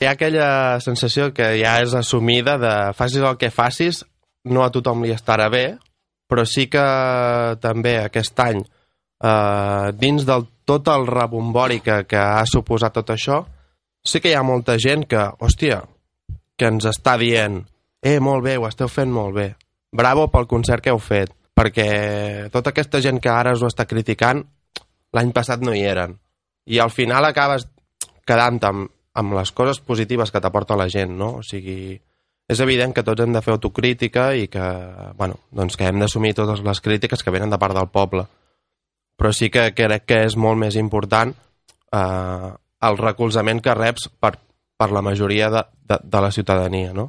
hi ha aquella sensació que ja és assumida de facis el que facis, no a tothom li estarà bé, però sí que també aquest any, eh, dins del tot el rebombori que, que ha suposat tot això, sí que hi ha molta gent que, hòstia, que ens està dient eh, molt bé, ho esteu fent molt bé. Bravo pel concert que heu fet, perquè tota aquesta gent que ara us ho està criticant, l'any passat no hi eren. I al final acabes quedant amb, amb les coses positives que t'aporta la gent, no? O sigui, és evident que tots hem de fer autocrítica i que, bueno, doncs que hem d'assumir totes les crítiques que venen de part del poble. Però sí que crec que és molt més important eh, el recolzament que reps per, per la majoria de, de, de la ciutadania, no?